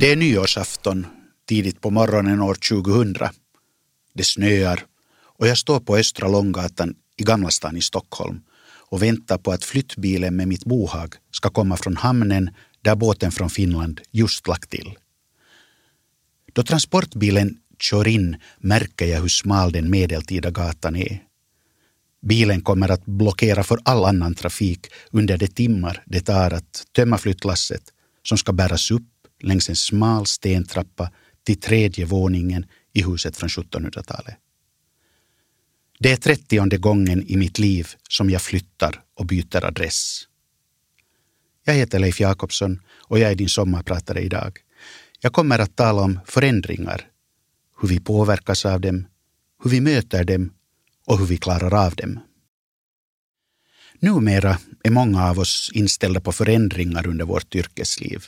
Det är nyårsafton tidigt på morgonen år 2000. Det snöar och jag står på Östra Långgatan i Gamla stan i Stockholm och väntar på att flyttbilen med mitt bohag ska komma från hamnen där båten från Finland just lagt till. Då transportbilen kör in märker jag hur smal den medeltida gatan är. Bilen kommer att blockera för all annan trafik under de timmar det tar att tömma flyttlasset som ska bäras upp längs en smal stentrappa till tredje våningen i huset från 1700-talet. Det är trettionde gången i mitt liv som jag flyttar och byter adress. Jag heter Leif Jakobsson och jag är din sommarpratare idag. Jag kommer att tala om förändringar, hur vi påverkas av dem, hur vi möter dem och hur vi klarar av dem. Numera är många av oss inställda på förändringar under vårt yrkesliv.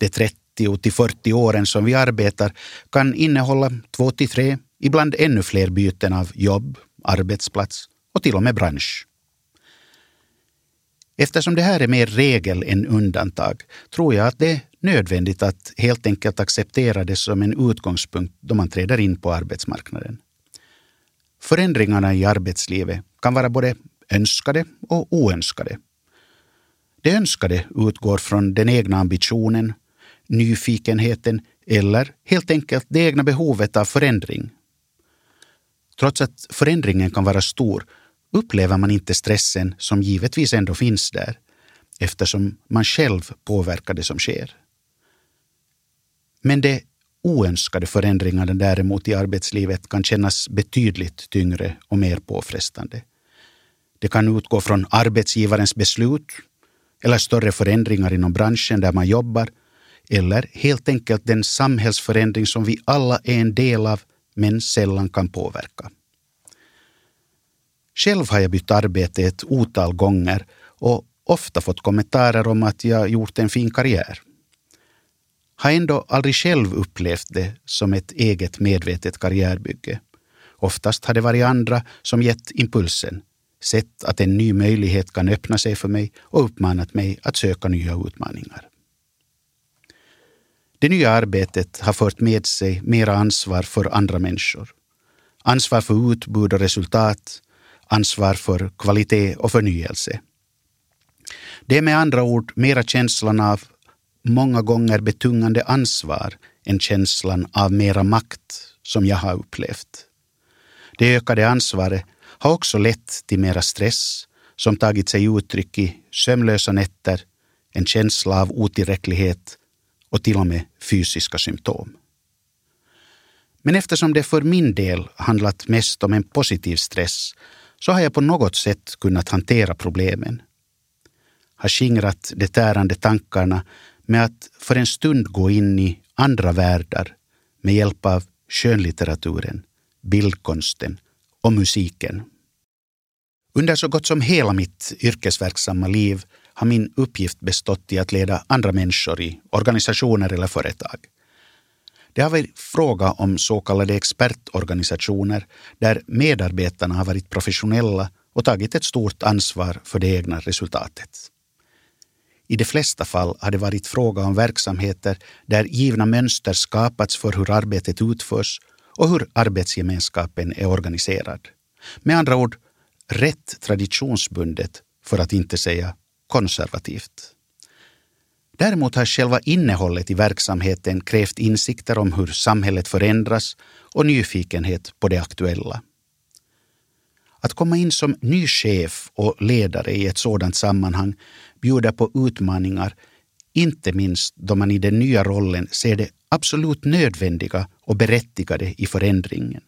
De 30 till 40 åren som vi arbetar kan innehålla två till tre, ibland ännu fler byten av jobb, arbetsplats och till och med bransch. Eftersom det här är mer regel än undantag tror jag att det är nödvändigt att helt enkelt acceptera det som en utgångspunkt då man träder in på arbetsmarknaden. Förändringarna i arbetslivet kan vara både önskade och oönskade. Det önskade utgår från den egna ambitionen, nyfikenheten eller helt enkelt det egna behovet av förändring. Trots att förändringen kan vara stor upplever man inte stressen som givetvis ändå finns där eftersom man själv påverkar det som sker. Men de oönskade förändringarna däremot i arbetslivet kan kännas betydligt tyngre och mer påfrestande. Det kan utgå från arbetsgivarens beslut eller större förändringar inom branschen där man jobbar eller helt enkelt den samhällsförändring som vi alla är en del av men sällan kan påverka. Själv har jag bytt arbete ett otal gånger och ofta fått kommentarer om att jag gjort en fin karriär. Har ändå aldrig själv upplevt det som ett eget medvetet karriärbygge. Oftast har det varit andra som gett impulsen, sett att en ny möjlighet kan öppna sig för mig och uppmanat mig att söka nya utmaningar. Det nya arbetet har fört med sig mera ansvar för andra människor. Ansvar för utbud och resultat, ansvar för kvalitet och förnyelse. Det är med andra ord mera känslan av många gånger betungande ansvar än känslan av mera makt som jag har upplevt. Det ökade ansvaret har också lett till mera stress som tagit sig uttryck i sömnlösa nätter, en känsla av otillräcklighet och till och med fysiska symptom. Men eftersom det för min del handlat mest om en positiv stress så har jag på något sätt kunnat hantera problemen. Har skingrat de tärande tankarna med att för en stund gå in i andra världar med hjälp av skönlitteraturen, bildkonsten och musiken. Under så gott som hela mitt yrkesverksamma liv har min uppgift bestått i att leda andra människor i organisationer eller företag. Det har varit fråga om så kallade expertorganisationer där medarbetarna har varit professionella och tagit ett stort ansvar för det egna resultatet. I de flesta fall har det varit fråga om verksamheter där givna mönster skapats för hur arbetet utförs och hur arbetsgemenskapen är organiserad. Med andra ord, rätt traditionsbundet för att inte säga konservativt. Däremot har själva innehållet i verksamheten krävt insikter om hur samhället förändras och nyfikenhet på det aktuella. Att komma in som ny chef och ledare i ett sådant sammanhang bjuder på utmaningar, inte minst då man i den nya rollen ser det absolut nödvändiga och berättigade i förändringen.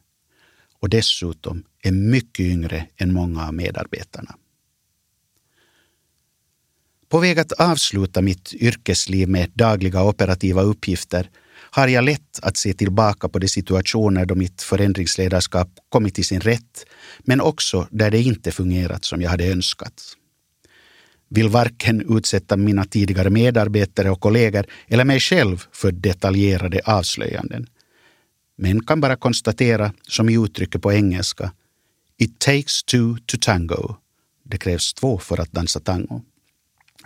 Och dessutom är mycket yngre än många av medarbetarna. På väg att avsluta mitt yrkesliv med dagliga operativa uppgifter har jag lätt att se tillbaka på de situationer då mitt förändringsledarskap kommit till sin rätt, men också där det inte fungerat som jag hade önskat. Vill varken utsätta mina tidigare medarbetare och kollegor eller mig själv för detaljerade avslöjanden. Men kan bara konstatera, som i uttrycket på engelska, It takes two to tango. Det krävs två för att dansa tango.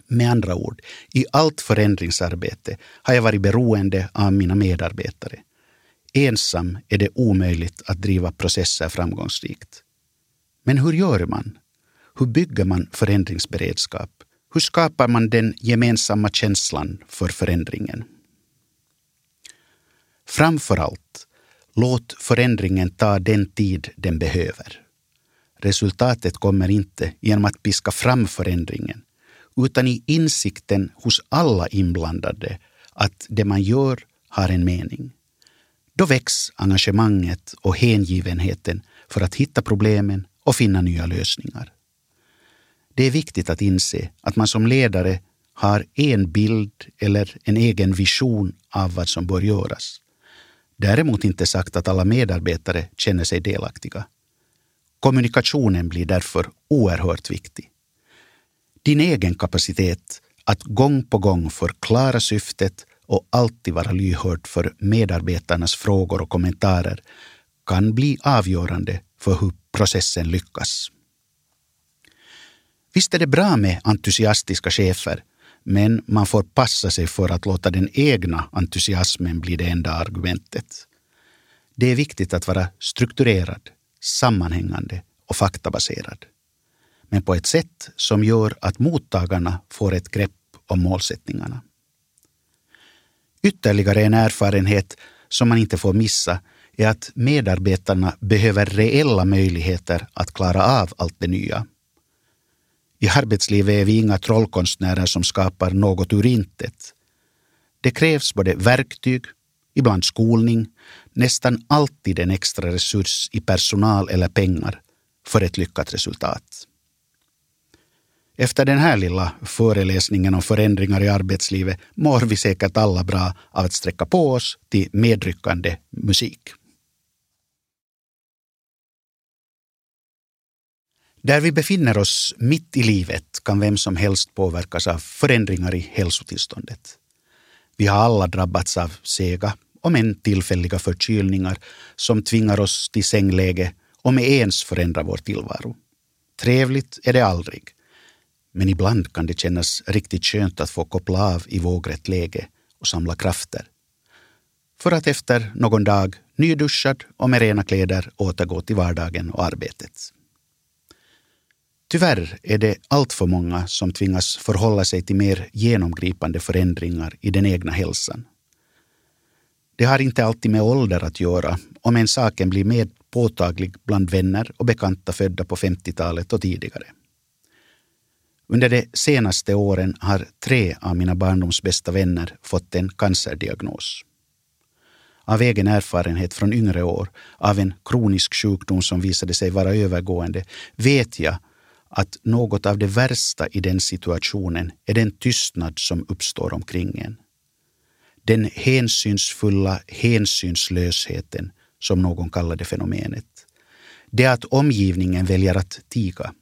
Med andra ord, i allt förändringsarbete har jag varit beroende av mina medarbetare. Ensam är det omöjligt att driva processer framgångsrikt. Men hur gör man? Hur bygger man förändringsberedskap? Hur skapar man den gemensamma känslan för förändringen? Framför allt, låt förändringen ta den tid den behöver. Resultatet kommer inte genom att piska fram förändringen, utan i insikten hos alla inblandade att det man gör har en mening. Då väcks engagemanget och hängivenheten för att hitta problemen och finna nya lösningar. Det är viktigt att inse att man som ledare har en bild eller en egen vision av vad som bör göras. Däremot inte sagt att alla medarbetare känner sig delaktiga. Kommunikationen blir därför oerhört viktig. Din egen kapacitet att gång på gång förklara syftet och alltid vara lyhörd för medarbetarnas frågor och kommentarer kan bli avgörande för hur processen lyckas. Visst är det bra med entusiastiska chefer, men man får passa sig för att låta den egna entusiasmen bli det enda argumentet. Det är viktigt att vara strukturerad, sammanhängande och faktabaserad. Men på ett sätt som gör att mottagarna får ett grepp om målsättningarna. Ytterligare en erfarenhet som man inte får missa är att medarbetarna behöver reella möjligheter att klara av allt det nya. I arbetslivet är vi inga trollkonstnärer som skapar något ur intet. Det krävs både verktyg, ibland skolning, nästan alltid en extra resurs i personal eller pengar för ett lyckat resultat. Efter den här lilla föreläsningen om förändringar i arbetslivet mår vi säkert alla bra av att sträcka på oss till medryckande musik. Där vi befinner oss mitt i livet kan vem som helst påverkas av förändringar i hälsotillståndet. Vi har alla drabbats av sega, om än tillfälliga förkylningar som tvingar oss till sängläge och med ens förändrar vår tillvaro. Trevligt är det aldrig, men ibland kan det kännas riktigt skönt att få koppla av i vågrätt läge och samla krafter. För att efter någon dag, nyduschad och med rena kläder, återgå till vardagen och arbetet. Tyvärr är det alltför många som tvingas förhålla sig till mer genomgripande förändringar i den egna hälsan. Det har inte alltid med ålder att göra, om en saken blir mer påtaglig bland vänner och bekanta födda på 50-talet och tidigare. Under de senaste åren har tre av mina barndoms bästa vänner fått en cancerdiagnos. Av egen erfarenhet från yngre år av en kronisk sjukdom som visade sig vara övergående vet jag att något av det värsta i den situationen är den tystnad som uppstår omkring en. Den hänsynsfulla hänsynslösheten, som någon kallade fenomenet. Det att omgivningen väljer att tiga,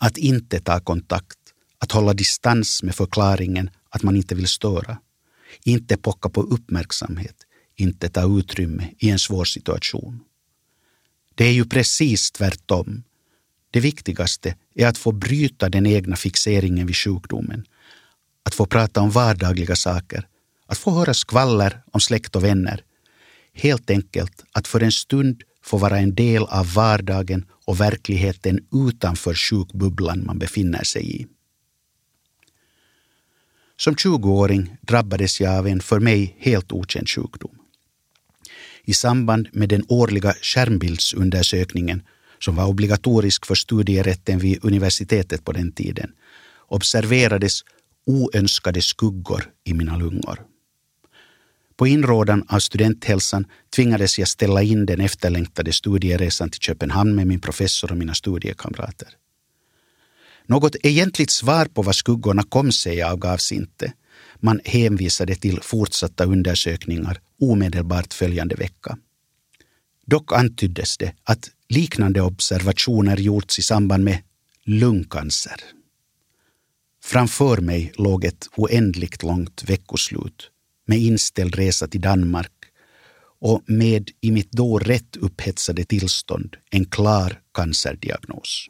att inte ta kontakt, att hålla distans med förklaringen att man inte vill störa, inte pocka på uppmärksamhet, inte ta utrymme i en svår situation. Det är ju precis tvärtom det viktigaste är att få bryta den egna fixeringen vid sjukdomen, att få prata om vardagliga saker, att få höra skvaller om släkt och vänner. Helt enkelt att för en stund får vara en del av vardagen och verkligheten utanför sjukbubblan man befinner sig i. Som 20-åring drabbades jag av en för mig helt okänd sjukdom. I samband med den årliga skärmbildsundersökningen som var obligatorisk för studierätten vid universitetet på den tiden, observerades oönskade skuggor i mina lungor. På inrådan av studenthälsan tvingades jag ställa in den efterlängtade studieresan till Köpenhamn med min professor och mina studiekamrater. Något egentligt svar på vad skuggorna kom sig avgavs inte. Man hänvisade till fortsatta undersökningar omedelbart följande vecka. Dock antyddes det att liknande observationer gjorts i samband med lungcancer. Framför mig låg ett oändligt långt veckoslut med inställd resa till Danmark och med i mitt då rätt upphetsade tillstånd en klar cancerdiagnos.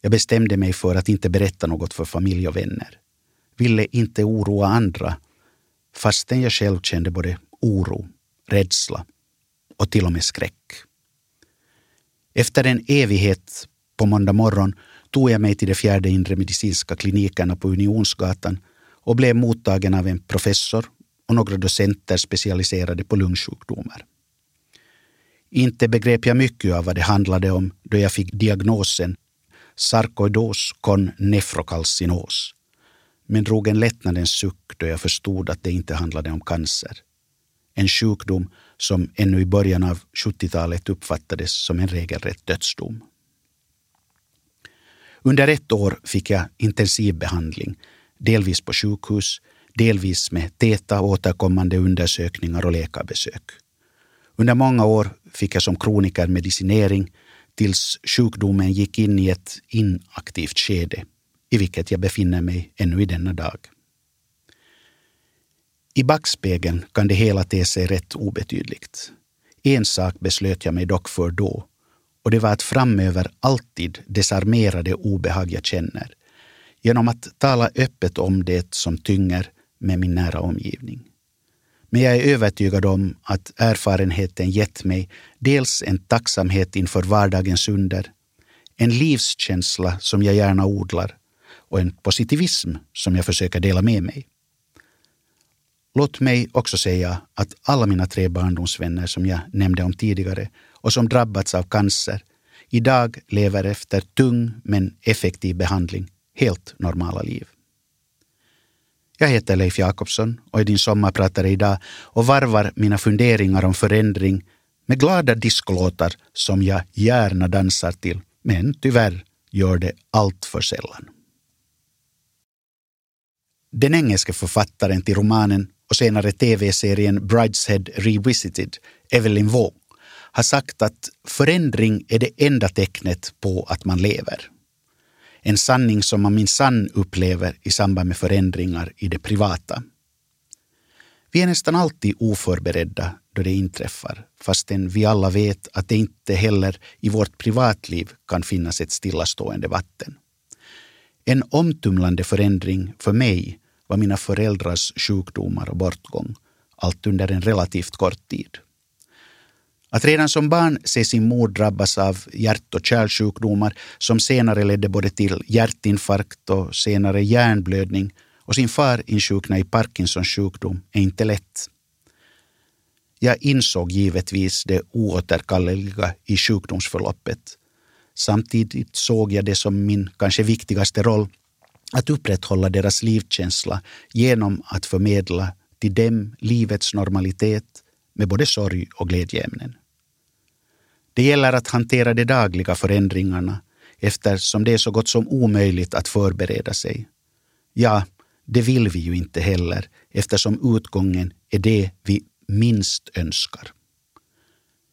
Jag bestämde mig för att inte berätta något för familj och vänner. Ville inte oroa andra fastän jag själv kände både oro, rädsla och till och med skräck. Efter en evighet på måndag morgon tog jag mig till de fjärde inre medicinska klinikerna på Unionsgatan och blev mottagen av en professor och några docenter specialiserade på lungsjukdomar. Inte begrep jag mycket av vad det handlade om då jag fick diagnosen sarkoidos con nefrokalcinos men drog en lättnadens suck då jag förstod att det inte handlade om cancer. En sjukdom som ännu i början av 70-talet uppfattades som en regelrätt dödsdom. Under ett år fick jag intensivbehandling, delvis på sjukhus, delvis med täta återkommande undersökningar och läkarbesök. Under många år fick jag som kroniker medicinering tills sjukdomen gick in i ett inaktivt skede, i vilket jag befinner mig ännu i denna dag. I backspegeln kan det hela te sig rätt obetydligt. En sak beslöt jag mig dock för då och det var att framöver alltid desarmera det obehag jag känner genom att tala öppet om det som tynger med min nära omgivning. Men jag är övertygad om att erfarenheten gett mig dels en tacksamhet inför vardagens under, en livskänsla som jag gärna odlar och en positivism som jag försöker dela med mig. Låt mig också säga att alla mina tre barndomsvänner som jag nämnde om tidigare och som drabbats av cancer idag lever efter tung men effektiv behandling helt normala liv. Jag heter Leif Jakobsson och är din sommarpratare idag och varvar mina funderingar om förändring med glada diskolåtar som jag gärna dansar till, men tyvärr gör det allt för sällan. Den engelska författaren till romanen och senare tv-serien Brideshead Revisited, Evelyn Waugh, har sagt att förändring är det enda tecknet på att man lever. En sanning som man minsann upplever i samband med förändringar i det privata. Vi är nästan alltid oförberedda då det inträffar, fastän vi alla vet att det inte heller i vårt privatliv kan finnas ett stillastående vatten. En omtumlande förändring för mig var mina föräldrars sjukdomar och bortgång, allt under en relativt kort tid. Att redan som barn se sin mor drabbas av hjärt och kärlsjukdomar som senare ledde både till hjärtinfarkt och senare hjärnblödning och sin far insjukna i Parkinsons sjukdom är inte lätt. Jag insåg givetvis det oåterkalleliga i sjukdomsförloppet. Samtidigt såg jag det som min kanske viktigaste roll att upprätthålla deras livskänsla genom att förmedla till dem livets normalitet med både sorg och glädjeämnen. Det gäller att hantera de dagliga förändringarna eftersom det är så gott som omöjligt att förbereda sig. Ja, det vill vi ju inte heller eftersom utgången är det vi minst önskar.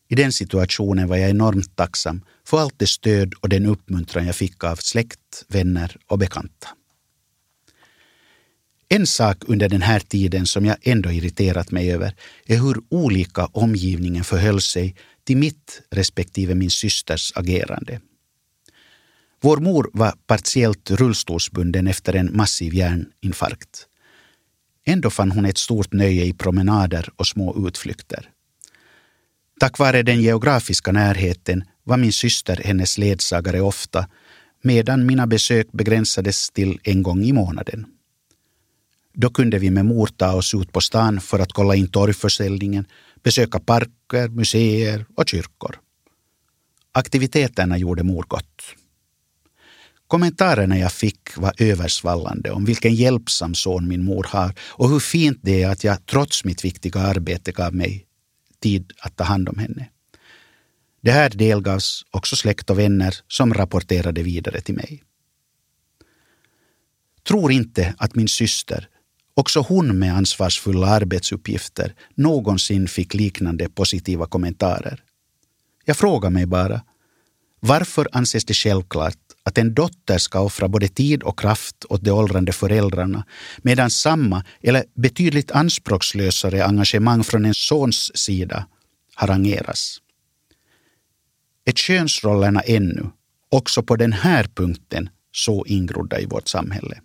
I den situationen var jag enormt tacksam för allt det stöd och den uppmuntran jag fick av släkt, vänner och bekanta. En sak under den här tiden som jag ändå irriterat mig över är hur olika omgivningen förhöll sig till mitt respektive min systers agerande. Vår mor var partiellt rullstolsbunden efter en massiv hjärninfarkt. Ändå fann hon ett stort nöje i promenader och små utflykter. Tack vare den geografiska närheten var min syster hennes ledsagare ofta medan mina besök begränsades till en gång i månaden. Då kunde vi med mor ta oss ut på stan för att kolla in torgförsäljningen, besöka parker, museer och kyrkor. Aktiviteterna gjorde mor gott. Kommentarerna jag fick var översvallande om vilken hjälpsam son min mor har och hur fint det är att jag trots mitt viktiga arbete gav mig tid att ta hand om henne. Det här delgavs också släkt och vänner som rapporterade vidare till mig. Tror inte att min syster Också hon med ansvarsfulla arbetsuppgifter någonsin fick liknande positiva kommentarer. Jag frågar mig bara, varför anses det självklart att en dotter ska offra både tid och kraft åt de åldrande föräldrarna medan samma eller betydligt anspråkslösare engagemang från en sons sida harangeras? Är könsrollerna ännu, också på den här punkten så ingrodda i vårt samhälle.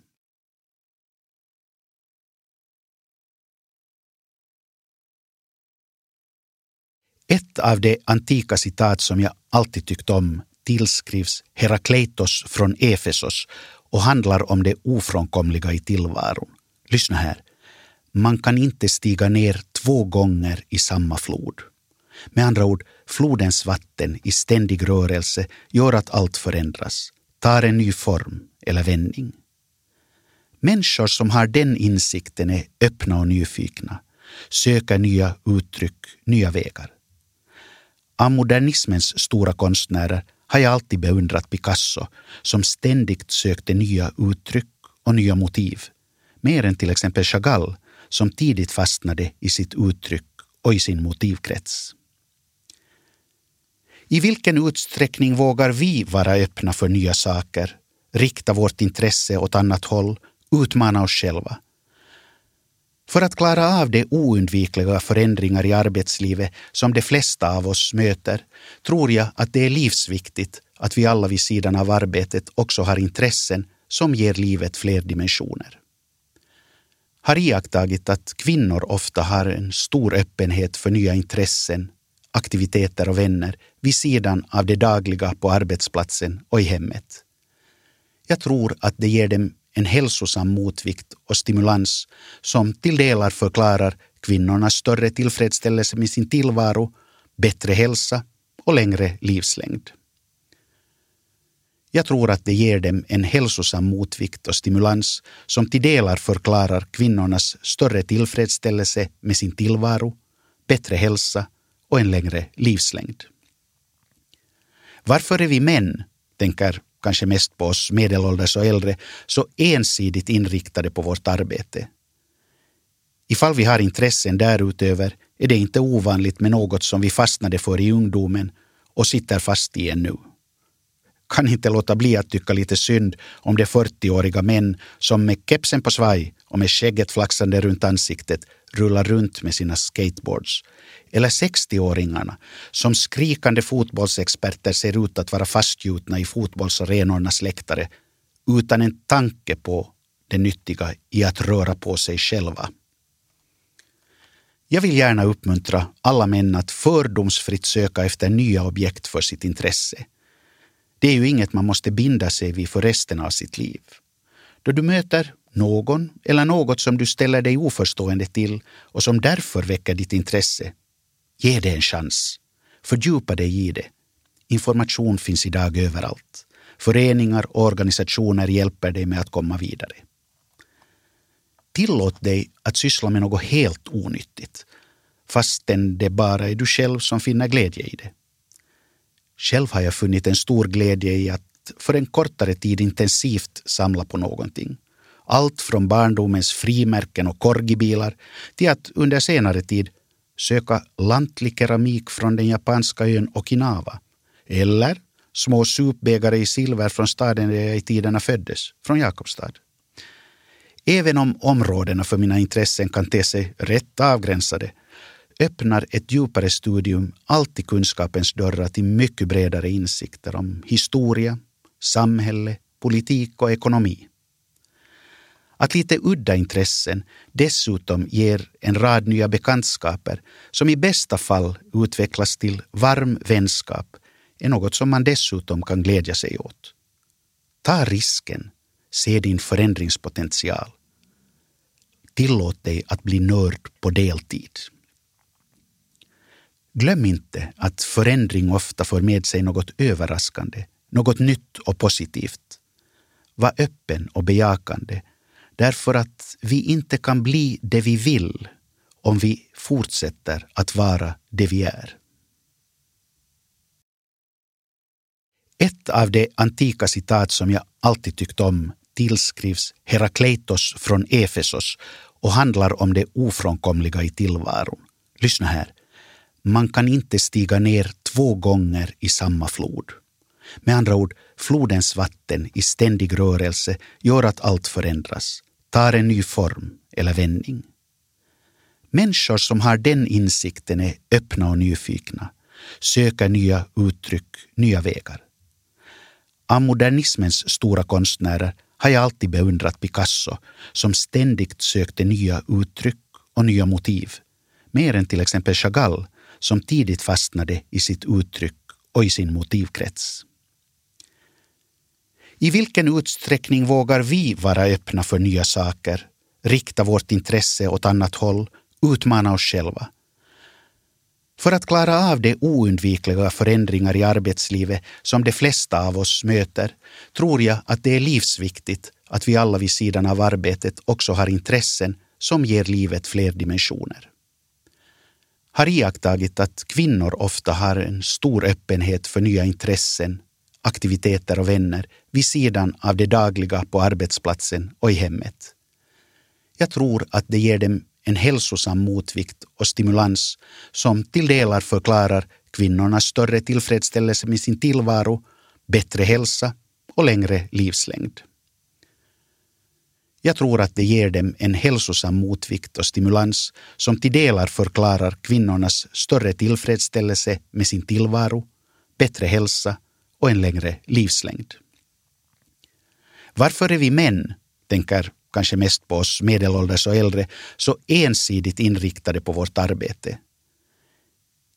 Ett av de antika citat som jag alltid tyckt om tillskrivs Herakleitos från Efesos och handlar om det ofrånkomliga i tillvaron. Lyssna här. Man kan inte stiga ner två gånger i samma flod. Med andra ord, flodens vatten i ständig rörelse gör att allt förändras, tar en ny form eller vändning. Människor som har den insikten är öppna och nyfikna, söker nya uttryck, nya vägar. Av modernismens stora konstnärer har jag alltid beundrat Picasso som ständigt sökte nya uttryck och nya motiv. Mer än till exempel Chagall som tidigt fastnade i sitt uttryck och i sin motivkrets. I vilken utsträckning vågar vi vara öppna för nya saker, rikta vårt intresse åt annat håll, utmana oss själva? För att klara av de oundvikliga förändringar i arbetslivet som de flesta av oss möter tror jag att det är livsviktigt att vi alla vid sidan av arbetet också har intressen som ger livet fler dimensioner. Har iakttagit att kvinnor ofta har en stor öppenhet för nya intressen, aktiviteter och vänner vid sidan av det dagliga på arbetsplatsen och i hemmet. Jag tror att det ger dem en hälsosam motvikt och stimulans som till delar förklarar kvinnornas större tillfredsställelse med sin tillvaro, bättre hälsa och längre livslängd. Jag tror att det ger dem en hälsosam motvikt och stimulans som till delar förklarar kvinnornas större tillfredsställelse med sin tillvaro, bättre hälsa och en längre livslängd. Varför är vi män, tänker kanske mest på oss medelålders och äldre, så ensidigt inriktade på vårt arbete. Ifall vi har intressen därutöver är det inte ovanligt med något som vi fastnade för i ungdomen och sitter fast i ännu. Kan inte låta bli att tycka lite synd om de 40-åriga män som med kepsen på svaj och med skägget flaxande runt ansiktet rullar runt med sina skateboards eller 60-åringarna som skrikande fotbollsexperter ser ut att vara fastgjutna i fotbollsarenornas läktare utan en tanke på det nyttiga i att röra på sig själva. Jag vill gärna uppmuntra alla män att fördomsfritt söka efter nya objekt för sitt intresse. Det är ju inget man måste binda sig vid för resten av sitt liv. Då du möter någon eller något som du ställer dig oförstående till och som därför väcker ditt intresse, ge det en chans. Fördjupa dig i det. Information finns idag överallt. Föreningar och organisationer hjälper dig med att komma vidare. Tillåt dig att syssla med något helt onyttigt fastän det bara är du själv som finner glädje i det. Själv har jag funnit en stor glädje i att för en kortare tid intensivt samla på någonting. Allt från barndomens frimärken och korgibilar till att under senare tid söka lantlig keramik från den japanska ön Okinawa eller små supbägare i silver från staden där jag i tiderna föddes, från Jakobstad. Även om områdena för mina intressen kan te sig rätt avgränsade öppnar ett djupare studium alltid kunskapens dörrar till mycket bredare insikter om historia, samhälle, politik och ekonomi. Att lite udda intressen dessutom ger en rad nya bekantskaper som i bästa fall utvecklas till varm vänskap är något som man dessutom kan glädja sig åt. Ta risken, se din förändringspotential. Tillåt dig att bli nörd på deltid. Glöm inte att förändring ofta får med sig något överraskande, något nytt och positivt. Var öppen och bejakande därför att vi inte kan bli det vi vill om vi fortsätter att vara det vi är. Ett av de antika citat som jag alltid tyckt om tillskrivs Herakleitos från Efesos och handlar om det ofrånkomliga i tillvaron. Lyssna här. Man kan inte stiga ner två gånger i samma flod. Med andra ord, flodens vatten i ständig rörelse gör att allt förändras, tar en ny form eller vändning. Människor som har den insikten är öppna och nyfikna, söker nya uttryck, nya vägar. Av modernismens stora konstnärer har jag alltid beundrat Picasso som ständigt sökte nya uttryck och nya motiv. Mer än till exempel Chagall som tidigt fastnade i sitt uttryck och i sin motivkrets. I vilken utsträckning vågar vi vara öppna för nya saker, rikta vårt intresse åt annat håll, utmana oss själva? För att klara av de oundvikliga förändringar i arbetslivet som de flesta av oss möter tror jag att det är livsviktigt att vi alla vid sidan av arbetet också har intressen som ger livet fler dimensioner. Har iakttagit att kvinnor ofta har en stor öppenhet för nya intressen, aktiviteter och vänner vid sidan av det dagliga på arbetsplatsen och i hemmet. Jag tror att det ger dem en hälsosam motvikt och stimulans som till delar förklarar kvinnornas större tillfredsställelse med sin tillvaro, bättre hälsa och längre livslängd. Jag tror att det ger dem en hälsosam motvikt och stimulans som till delar förklarar kvinnornas större tillfredsställelse med sin tillvaro, bättre hälsa och en längre livslängd. Varför är vi män, tänker kanske mest på oss medelålders och äldre, så ensidigt inriktade på vårt arbete.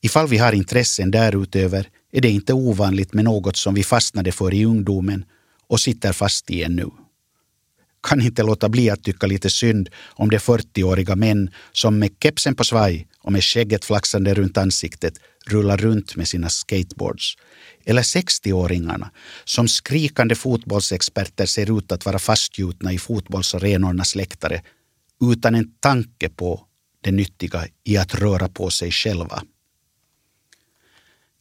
Ifall vi har intressen därutöver är det inte ovanligt med något som vi fastnade för i ungdomen och sitter fast i ännu. Kan inte låta bli att tycka lite synd om de 40-åriga män som med kepsen på svaj och med skägget flaxande runt ansiktet rullar runt med sina skateboards. Eller 60-åringarna som skrikande fotbollsexperter ser ut att vara fastgjutna i fotbollsarenornas läktare utan en tanke på det nyttiga i att röra på sig själva.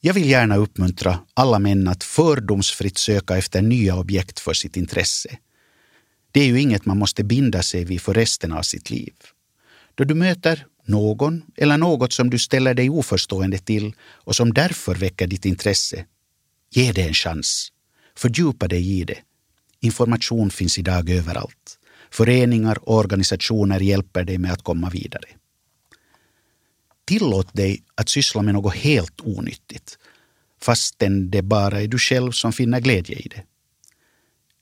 Jag vill gärna uppmuntra alla män att fördomsfritt söka efter nya objekt för sitt intresse. Det är ju inget man måste binda sig vid för resten av sitt liv. Då du möter någon eller något som du ställer dig oförstående till och som därför väcker ditt intresse, ge det en chans. Fördjupa dig i det. Information finns idag överallt. Föreningar och organisationer hjälper dig med att komma vidare. Tillåt dig att syssla med något helt onyttigt fastän det bara är du själv som finner glädje i det.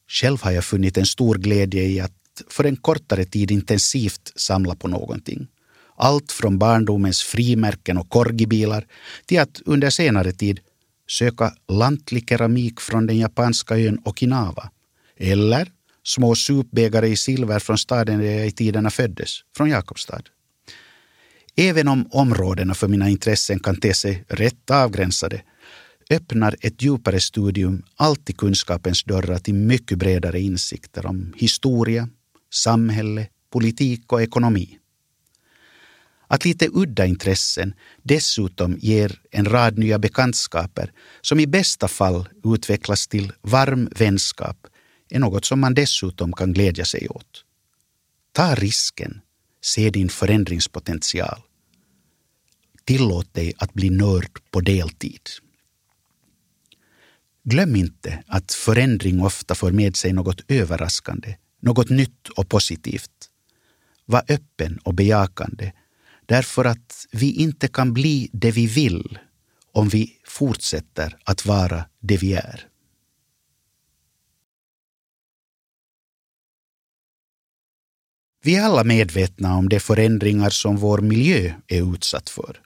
Själv har jag funnit en stor glädje i att för en kortare tid intensivt samla på någonting. Allt från barndomens frimärken och korgibilar till att under senare tid söka lantlig keramik från den japanska ön Okinawa eller små supbägare i silver från staden där jag i tiderna föddes, från Jakobstad. Även om områdena för mina intressen kan te sig rätt avgränsade öppnar ett djupare studium alltid kunskapens dörrar till mycket bredare insikter om historia, samhälle, politik och ekonomi. Att lite udda intressen dessutom ger en rad nya bekantskaper som i bästa fall utvecklas till varm vänskap är något som man dessutom kan glädja sig åt. Ta risken, se din förändringspotential. Tillåt dig att bli nörd på deltid. Glöm inte att förändring ofta för med sig något överraskande, något nytt och positivt. Var öppen och bejakande därför att vi inte kan bli det vi vill om vi fortsätter att vara det vi är. Vi är alla medvetna om de förändringar som vår miljö är utsatt för.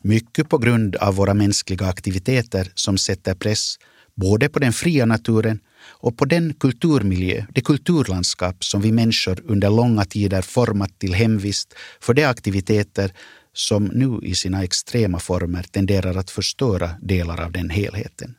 Mycket på grund av våra mänskliga aktiviteter som sätter press både på den fria naturen och på den kulturmiljö, det kulturlandskap som vi människor under långa tider format till hemvist för de aktiviteter som nu i sina extrema former tenderar att förstöra delar av den helheten.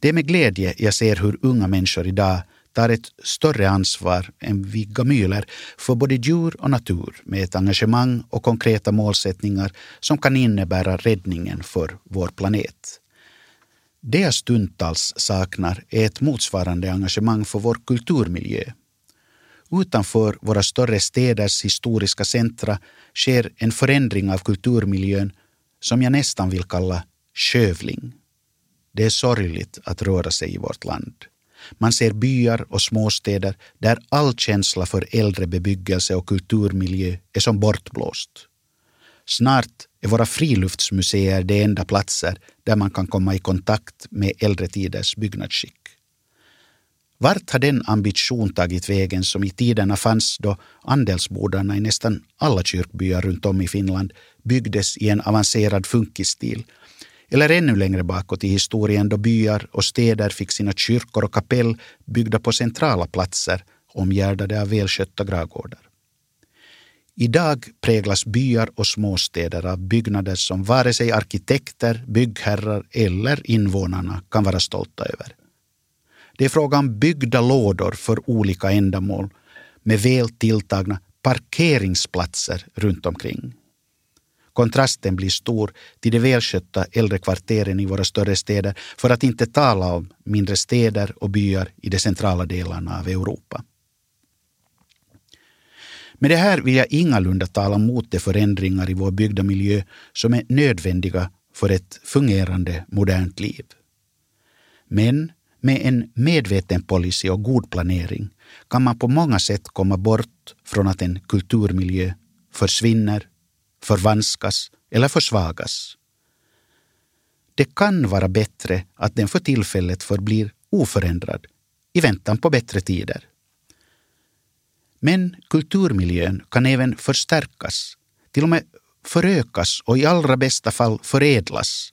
Det är med glädje jag ser hur unga människor idag tar ett större ansvar än vi gamyler för både djur och natur med ett engagemang och konkreta målsättningar som kan innebära räddningen för vår planet. Det jag stundtals saknar är ett motsvarande engagemang för vår kulturmiljö. Utanför våra större städers historiska centra sker en förändring av kulturmiljön som jag nästan vill kalla skövling. Det är sorgligt att röra sig i vårt land. Man ser byar och småstäder där all känsla för äldre bebyggelse och kulturmiljö är som bortblåst. Snart är våra friluftsmuseer de enda platser där man kan komma i kontakt med äldre tiders byggnadsskick. Vart har den ambition tagit vägen som i tiderna fanns då andelsbodarna i nästan alla kyrkbyar runt om i Finland byggdes i en avancerad funkisstil eller ännu längre bakåt i historien då byar och städer fick sina kyrkor och kapell byggda på centrala platser omgärdade av välskötta gravgårdar. Idag präglas byar och småstäder av byggnader som vare sig arkitekter, byggherrar eller invånarna kan vara stolta över. Det är fråga om byggda lådor för olika ändamål med väl tilltagna parkeringsplatser runt omkring. Kontrasten blir stor till de välskötta äldre kvarteren i våra större städer för att inte tala om mindre städer och byar i de centrala delarna av Europa. Med det här vill jag ingalunda tala mot de förändringar i vår byggda miljö som är nödvändiga för ett fungerande modernt liv. Men med en medveten policy och god planering kan man på många sätt komma bort från att en kulturmiljö försvinner, förvanskas eller försvagas. Det kan vara bättre att den för tillfället förblir oförändrad i väntan på bättre tider. Men kulturmiljön kan även förstärkas, till och med förökas och i allra bästa fall förädlas.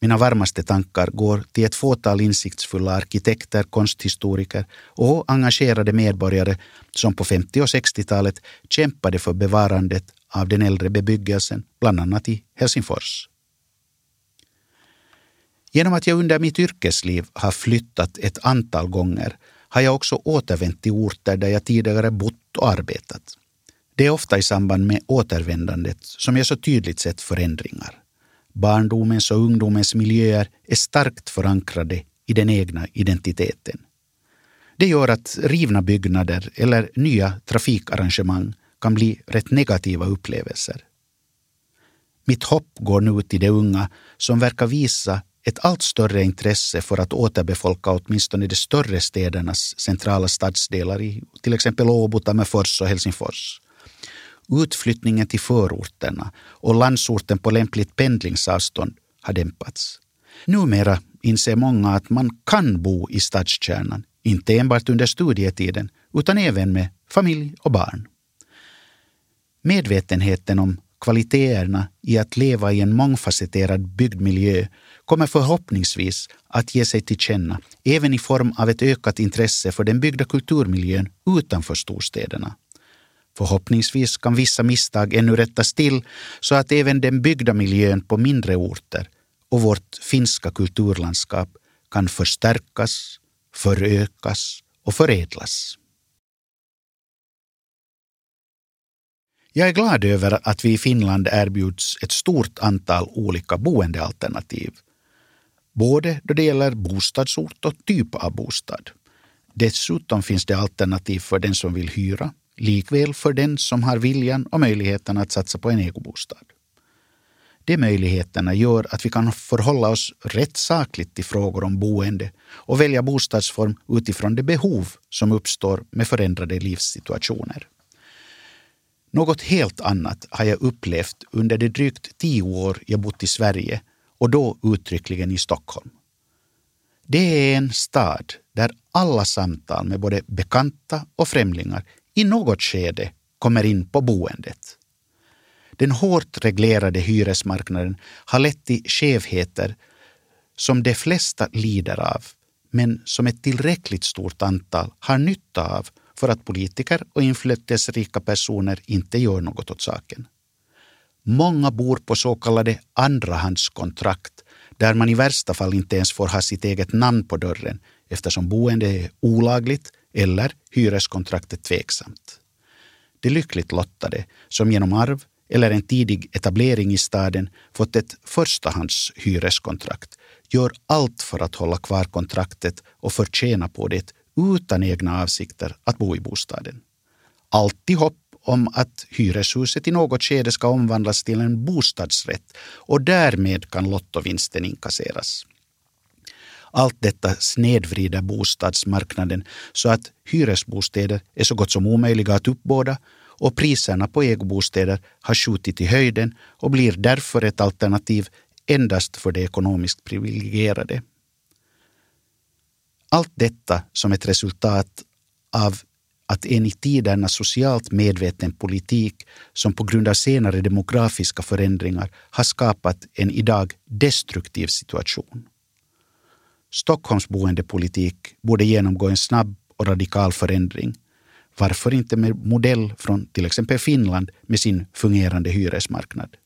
Mina varmaste tankar går till ett fåtal insiktsfulla arkitekter, konsthistoriker och engagerade medborgare som på 50 och 60-talet kämpade för bevarandet av den äldre bebyggelsen, bland annat i Helsingfors. Genom att jag under mitt yrkesliv har flyttat ett antal gånger har jag också återvänt till orter där jag tidigare bott och arbetat. Det är ofta i samband med återvändandet som jag så tydligt sett förändringar. Barndomens och ungdomens miljöer är starkt förankrade i den egna identiteten. Det gör att rivna byggnader eller nya trafikarrangemang kan bli rätt negativa upplevelser. Mitt hopp går nu till de unga som verkar visa ett allt större intresse för att återbefolka åtminstone de större städernas centrala stadsdelar i till exempel Åbo, Tammerfors och Helsingfors. Utflyttningen till förorterna och landsorten på lämpligt pendlingsavstånd har dämpats. Numera inser många att man kan bo i stadskärnan, inte enbart under studietiden, utan även med familj och barn. Medvetenheten om kvaliteterna i att leva i en mångfacetterad byggd miljö kommer förhoppningsvis att ge sig till känna även i form av ett ökat intresse för den byggda kulturmiljön utanför storstäderna. Förhoppningsvis kan vissa misstag ännu rättas till så att även den byggda miljön på mindre orter och vårt finska kulturlandskap kan förstärkas, förökas och förädlas. Jag är glad över att vi i Finland erbjuds ett stort antal olika boendealternativ. Både då det gäller bostadsort och typ av bostad. Dessutom finns det alternativ för den som vill hyra, likväl för den som har viljan och möjligheten att satsa på en egobostad. De möjligheterna gör att vi kan förhålla oss rätt sakligt till frågor om boende och välja bostadsform utifrån de behov som uppstår med förändrade livssituationer. Något helt annat har jag upplevt under de drygt tio år jag bott i Sverige och då uttryckligen i Stockholm. Det är en stad där alla samtal med både bekanta och främlingar i något skede kommer in på boendet. Den hårt reglerade hyresmarknaden har lett till skevheter som de flesta lider av, men som ett tillräckligt stort antal har nytta av för att politiker och inflytelserika personer inte gör något åt saken. Många bor på så kallade andrahandskontrakt där man i värsta fall inte ens får ha sitt eget namn på dörren eftersom boende är olagligt eller hyreskontraktet tveksamt. De lyckligt lottade som genom arv eller en tidig etablering i staden fått ett förstahandshyreskontrakt gör allt för att hålla kvar kontraktet och förtjäna på det utan egna avsikter att bo i bostaden. Alltid hopp om att hyreshuset i något skede ska omvandlas till en bostadsrätt och därmed kan lottovinsten inkasseras. Allt detta snedvrider bostadsmarknaden så att hyresbostäder är så gott som omöjliga att uppbåda och priserna på ägobostäder har skjutit i höjden och blir därför ett alternativ endast för de ekonomiskt privilegierade. Allt detta som ett resultat av att en i tiderna socialt medveten politik som på grund av senare demografiska förändringar har skapat en idag destruktiv situation. Stockholms boendepolitik borde genomgå en snabb och radikal förändring. Varför inte med modell från till exempel Finland med sin fungerande hyresmarknad?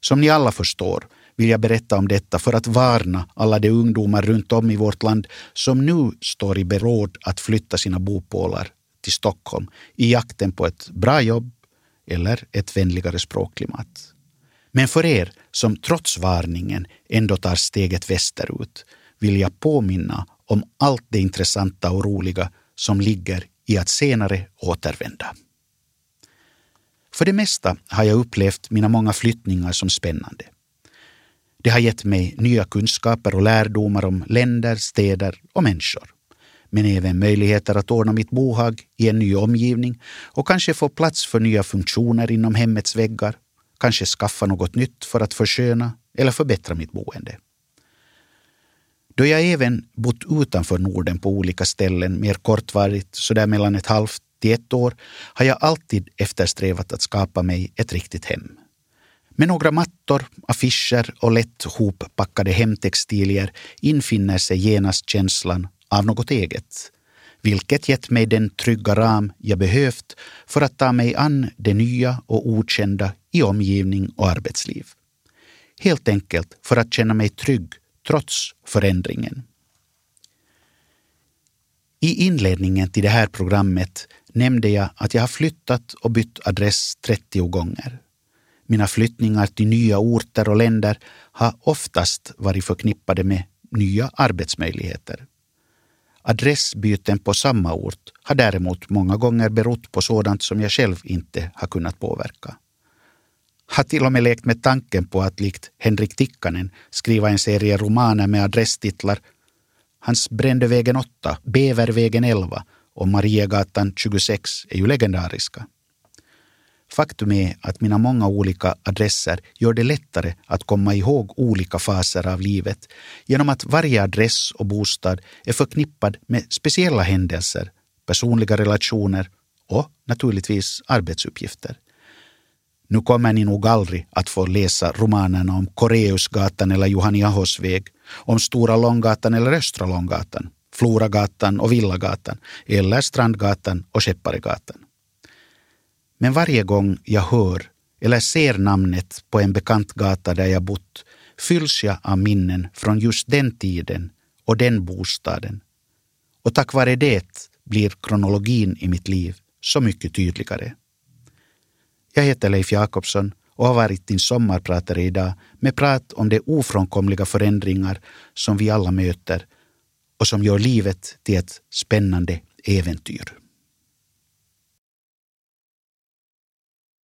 Som ni alla förstår vill jag berätta om detta för att varna alla de ungdomar runt om i vårt land som nu står i beråd att flytta sina bopålar till Stockholm i jakten på ett bra jobb eller ett vänligare språkklimat. Men för er som trots varningen ändå tar steget västerut vill jag påminna om allt det intressanta och roliga som ligger i att senare återvända. För det mesta har jag upplevt mina många flyttningar som spännande. Det har gett mig nya kunskaper och lärdomar om länder, städer och människor. Men även möjligheter att ordna mitt bohag i en ny omgivning och kanske få plats för nya funktioner inom hemmets väggar. Kanske skaffa något nytt för att försköna eller förbättra mitt boende. Då jag även bott utanför Norden på olika ställen mer kortvarigt, sådär mellan ett halvt till ett år, har jag alltid eftersträvat att skapa mig ett riktigt hem. Med några mattor, affischer och lätt hoppackade hemtextilier infinner sig genast känslan av något eget, vilket gett mig den trygga ram jag behövt för att ta mig an det nya och okända i omgivning och arbetsliv. Helt enkelt för att känna mig trygg trots förändringen. I inledningen till det här programmet nämnde jag att jag har flyttat och bytt adress 30 gånger. Mina flyttningar till nya orter och länder har oftast varit förknippade med nya arbetsmöjligheter. Adressbyten på samma ort har däremot många gånger berott på sådant som jag själv inte har kunnat påverka. Har till och med lekt med tanken på att likt Henrik Tikkanen skriva en serie romaner med adresstitlar Hans Brändevägen 8, Bävervägen 11 och Mariagatan 26 är ju legendariska. Faktum är att mina många olika adresser gör det lättare att komma ihåg olika faser av livet genom att varje adress och bostad är förknippad med speciella händelser, personliga relationer och naturligtvis arbetsuppgifter. Nu kommer ni nog aldrig att få läsa romanerna om Koreusgatan eller Johaniahos väg, om Stora Långgatan eller Östra Långgatan, Floragatan och Villagatan eller Strandgatan och Skepparegatan. Men varje gång jag hör eller ser namnet på en bekant gata där jag bott fylls jag av minnen från just den tiden och den bostaden. Och tack vare det blir kronologin i mitt liv så mycket tydligare. Jag heter Leif Jakobsson och har varit din sommarpratare idag med prat om de ofrånkomliga förändringar som vi alla möter och som gör livet till ett spännande äventyr.